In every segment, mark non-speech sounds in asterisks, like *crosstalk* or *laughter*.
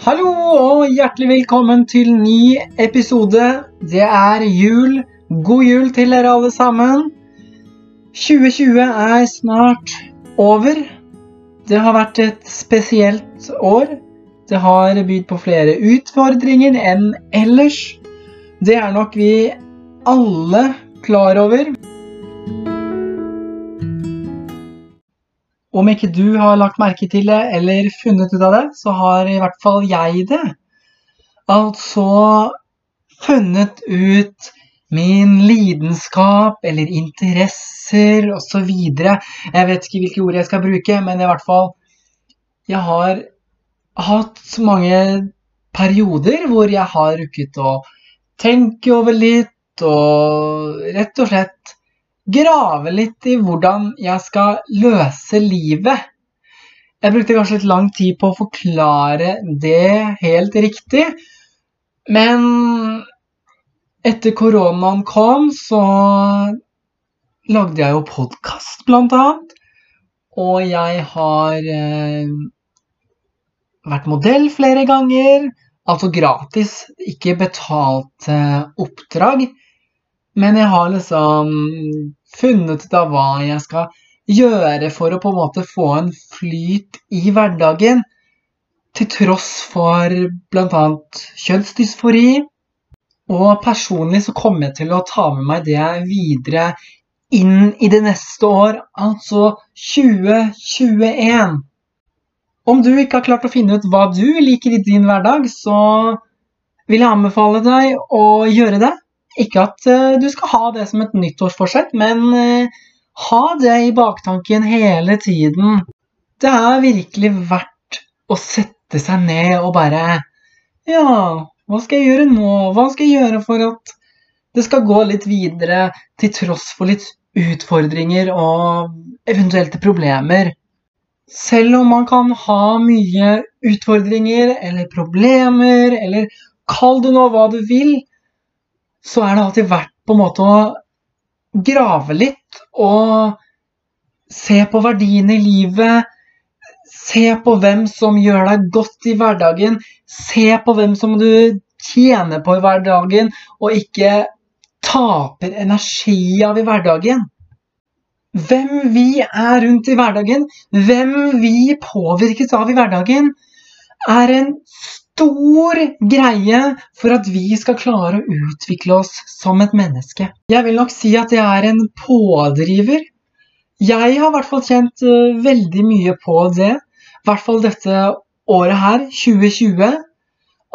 Hallo og hjertelig velkommen til ny episode. Det er jul. God jul til dere alle sammen. 2020 er snart over. Det har vært et spesielt år. Det har bydd på flere utfordringer enn ellers. Det er nok vi alle klar over. Om ikke du har lagt merke til det eller funnet ut av det, så har i hvert fall jeg det. Altså funnet ut min lidenskap eller interesser osv. Jeg vet ikke hvilke ord jeg skal bruke, men i hvert fall Jeg har hatt mange perioder hvor jeg har rukket å tenke over litt og rett og slett grave litt i hvordan jeg skal løse livet. Jeg brukte kanskje litt lang tid på å forklare det helt riktig, men etter koronaen kom, så lagde jeg jo podkast, blant annet. Og jeg har eh, vært modell flere ganger. Altså gratis, ikke betalt eh, oppdrag. Men jeg har liksom funnet ut av hva jeg skal gjøre for å på en måte få en flyt i hverdagen. Til tross for bl.a. kjønnsdysfori. Og personlig så kommer jeg til å ta med meg det videre inn i det neste år, altså 2021. Om du ikke har klart å finne ut hva du liker i din hverdag, så vil jeg anbefale deg å gjøre det. Ikke at uh, du skal ha det som et nyttårsforsett, men uh, ha det i baktanken hele tiden. Det er virkelig verdt å sette seg ned og bare Ja, hva skal jeg gjøre nå? Hva skal jeg gjøre for at det skal gå litt videre, til tross for litt utfordringer og eventuelle problemer? Selv om man kan ha mye utfordringer eller problemer, eller kall det nå hva du vil, så er det alltid verdt på en måte å grave litt og se på verdiene i livet. Se på hvem som gjør deg godt i hverdagen. Se på hvem som du tjener på i hverdagen, og ikke taper energi av i hverdagen. Hvem vi er rundt i hverdagen, hvem vi påvirkes av i hverdagen, er en stor greie for at vi skal klare å utvikle oss som et menneske. Jeg vil nok si at jeg er en pådriver. Jeg har i hvert fall kjent uh, veldig mye på det. I hvert fall dette året her, 2020.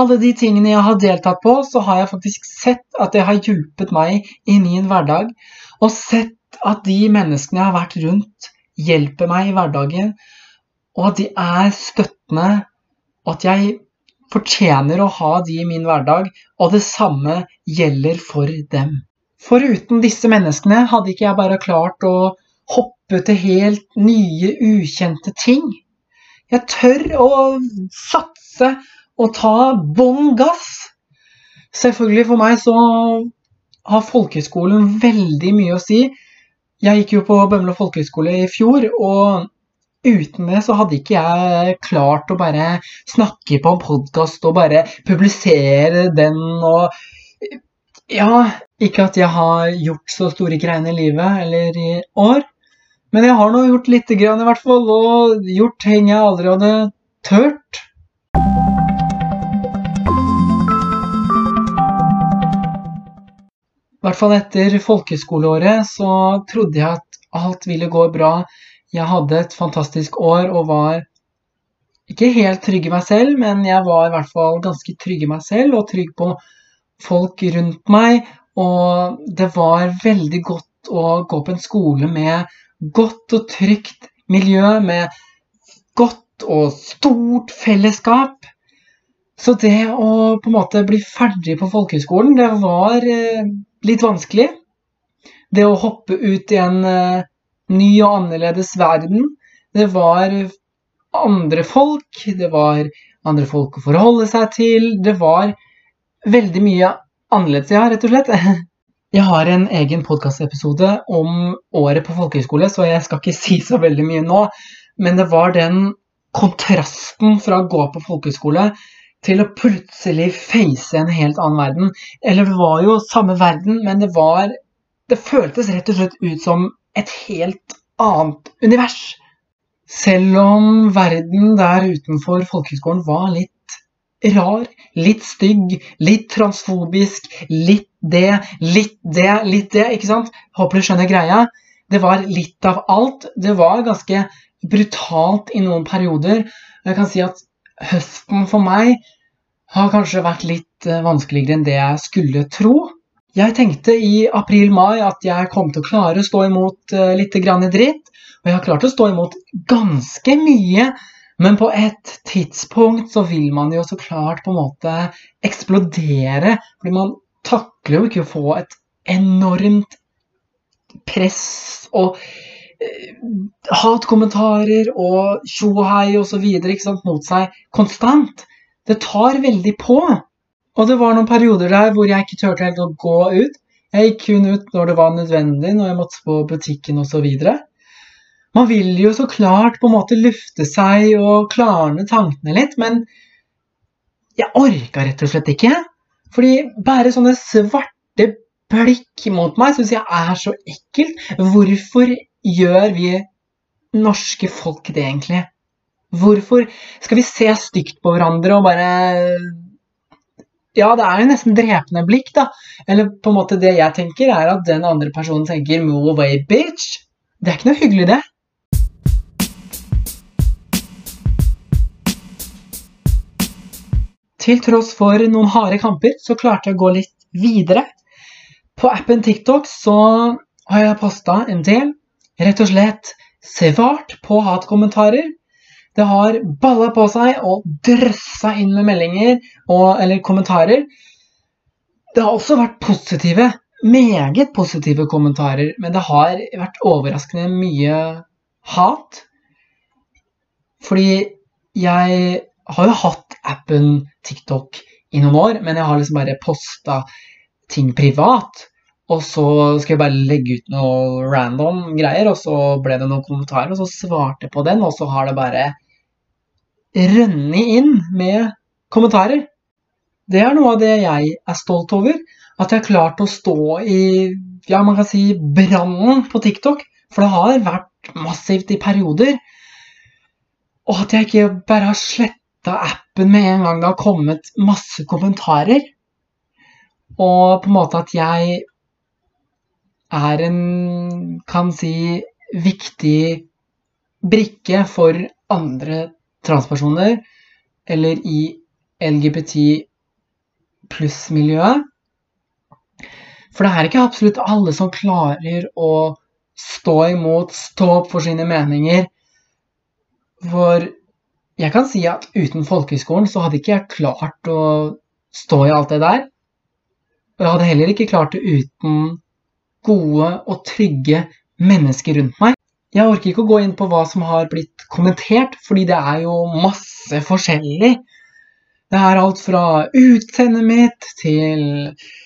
Alle de tingene jeg har deltatt på, så har jeg faktisk sett at det har hjulpet meg i min hverdag. Og sett at de menneskene jeg har vært rundt, hjelper meg i hverdagen. Og at de er støttende. Og at jeg fortjener å ha de i min hverdag, og det samme gjelder for dem. Foruten disse menneskene hadde ikke jeg bare klart å hoppe til helt nye, ukjente ting. Jeg tør å satse og ta bånn gass. Selvfølgelig for meg så har folkehøyskolen veldig mye å si. Jeg gikk jo på Bømlo folkehøgskole i fjor, og uten det så hadde ikke jeg klart å bare snakke på en podkast og bare publisere den og Ja, ikke at jeg har gjort så store greiene i livet eller i år, men jeg har nå gjort lite grann i hvert fall, og gjort ting jeg aldri hadde tørt. I hvert fall etter folkeskoleåret så trodde jeg at alt ville gå bra jeg hadde et fantastisk år og var ikke helt trygg i meg selv, men jeg var i hvert fall ganske trygg i meg selv og trygg på folk rundt meg. Og det var veldig godt å gå på en skole med godt og trygt miljø, med godt og stort fellesskap. Så det å på en måte bli ferdig på folkehøyskolen, det var eh, litt vanskelig. Det å hoppe ut i en eh, ny og annerledes verden. Det var andre folk, det var andre folk å forholde seg til. Det var veldig mye annerledes, ja, rett og slett. *laughs* Jeg har en egen podkastepisode om året på folkehøyskole, så jeg skal ikke *laughs* si så veldig mye nå. Men det var den kontrasten fra å gå på folkehøyskole til å plutselig face en helt annen verden. Eller det var jo samme verden, men det var Det føltes rett og slett ut som et helt annet univers. Selv om verden der utenfor folkehøgskolen var litt rar, litt stygg, litt transfobisk, litt det, litt det, litt det, ikke sant? Håper du skjønner greia. Det var litt av alt. Det var ganske brutalt i noen perioder. Jeg kan si at høsten for meg har kanskje vært litt eh, vanskeligere enn det jeg skulle tro. Jeg tenkte i april-mai at jeg kom til å klare å stå imot uh, litt grann dritt. Og jeg har klart å stå imot ganske mye. Men på et tidspunkt så vil man jo så klart på en måte eksplodere. Fordi man takler jo ikke å få et enormt press og eh, hatkommentarer og tjohei osv. mot seg konstant. Det tar veldig på. Og det var noen perioder der hvor jeg ikke turte helt å gå ut. Jeg gikk kun ut når det var nødvendig, når jeg måtte på butikken osv. Man vil jo så klart på en måte lufte seg og klarne tankene litt, men jeg orka rett og slett ikke. Fordi bare sånne svarte blikk mot meg syns jeg er så ekkelt. Hvorfor gjør vi norske folk det, egentlig? Hvorfor skal vi se stygt på hverandre og bare Ja, det er jo nesten drepende blikk, da. Eller på en måte det jeg tenker, er at den andre personen tenker 'move away, bitch'. Det er ikke noe hyggelig, det. Til tross for noen harde kamper, så klarte jeg å gå litt videre. På appen TikTok så har jeg posta en del. Rett og slett svart på hatkommentarer. Det har balla på seg og drøssa inn med meldinger og, eller kommentarer. Det har også vært positive, meget positive kommentarer, men det har vært overraskende mye hat. Fordi jeg har jo hatt appen TikTok i noen år, men jeg har liksom bare posta ting privat. Og så skulle jeg bare legge ut noe random greier, og så ble det noen kommentarer, og så svarte jeg på den, og så har det bare rønnet inn med kommentarer. Det er noe av det jeg er stolt over. At jeg har klart å stå i ja, man kan si brannen på TikTok. For det har vært massivt i perioder. Og at jeg ikke bare har sletta appen med en gang det har kommet masse kommentarer. Og på en måte at jeg er en, kan si, viktig brikke for andre transpersoner, eller i LGBT pluss-miljøet. For det er ikke absolutt alle som klarer å stå imot, stå opp for sine meninger. For jeg kan si at uten folkehøyskolen så hadde ikke jeg klart å stå i alt det der. Og jeg hadde heller ikke klart det uten gode og trygge mennesker rundt meg. Jeg orker ikke å gå inn på hva som har blitt kommentert, fordi det er jo masse forskjellig. Det er alt fra utseendet mitt til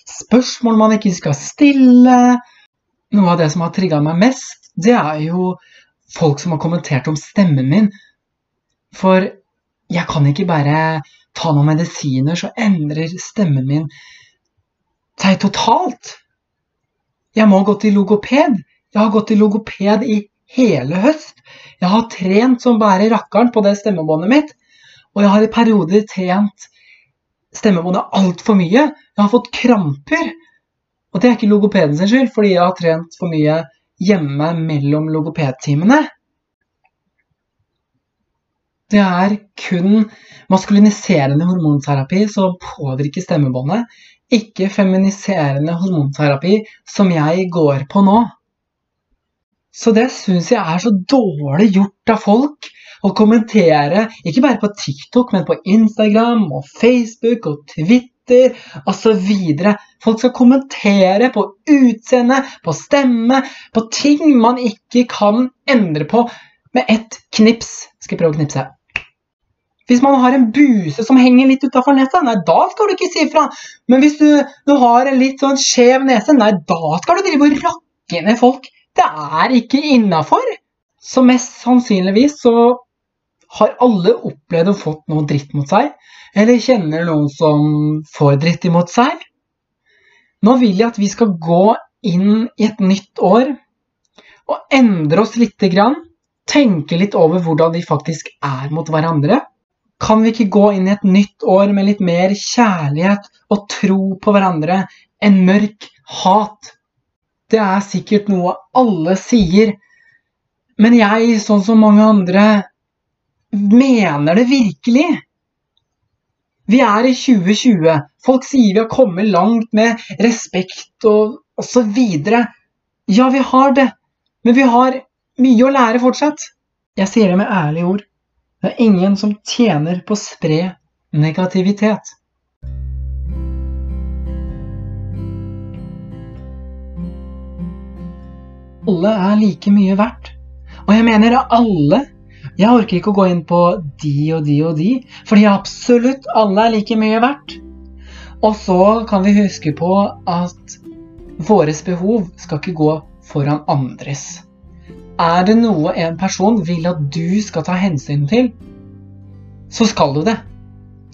spørsmål man ikke skal stille. Noe av det som har trigga meg mest, det er jo folk som har kommentert om stemmen min. For jeg kan ikke bare ta noen medisiner, så endrer stemmen min seg totalt. Jeg må gå til logoped. Jeg har gått til logoped i hele høst. Jeg har trent som bare rakkeren på det stemmebåndet mitt. Og jeg har i perioder trent stemmebåndet altfor mye. Jeg har fått kramper. Og det er ikke logopeden sin skyld, fordi jeg har trent for mye hjemme mellom logopedtimene. Det er kun maskuliniserende hormonterapi som påvirker stemmebåndet ikke feminiserende hormonterapi som jeg går på nå. Så det syns jeg er så dårlig gjort av folk å kommentere, ikke bare på TikTok, men på Instagram og Facebook og Twitter osv. Folk skal kommentere på utseende, på stemme, på ting man ikke kan endre på med ett knips. Skal jeg prøve å knipse? Hvis man har en buse som henger litt utafor nesa, nei, da skal du ikke si ifra. Men hvis du, du, har en litt sånn skjev nese, nei, da skal du drive og rakke ned folk. Det er ikke innafor. Så mest sannsynligvis så Har alle opplevd å fått noe dritt mot seg? Eller kjenner noen som får dritt imot seg? Nå vil jeg at vi skal gå inn i et nytt år og endre oss lite grann. Tenke litt over hvordan vi faktisk er mot hverandre. Kan vi ikke gå inn i et nytt år med litt mer kjærlighet og tro på hverandre enn mørk hat? Det er sikkert noe alle sier, men jeg, sånn som mange andre, mener det virkelig. Vi er i 2020. Folk sier vi har kommet langt med respekt og osv. Ja, vi har det, men vi har mye å lære fortsatt. Jeg sier det med ærlige ord. Det er ingen som tjener på å spre negativitet. Alle er like mye verdt. Og jeg mener alle. Jeg orker ikke å gå inn på de og de og de, fordi absolutt alle er like mye verdt. Og så kan vi huske på at våres behov skal ikke gå foran andres. Er det noe en person vil at du skal ta hensyn til, så skal du det.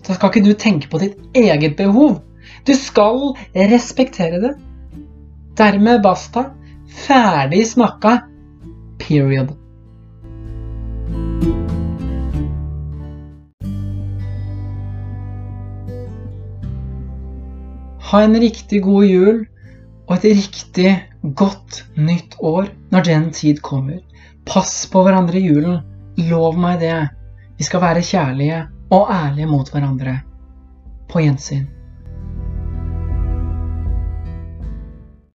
Så skal ikke du tenke på ditt eget behov. Du skal respektere det. Dermed basta. Ferdig snakka. Period. Ha en riktig god jul og et riktig godt nytt år når den tid kommer. Pass på hverandre i julen. Lov meg det. Vi skal være kjærlige og ærlige mot hverandre. På gjensyn.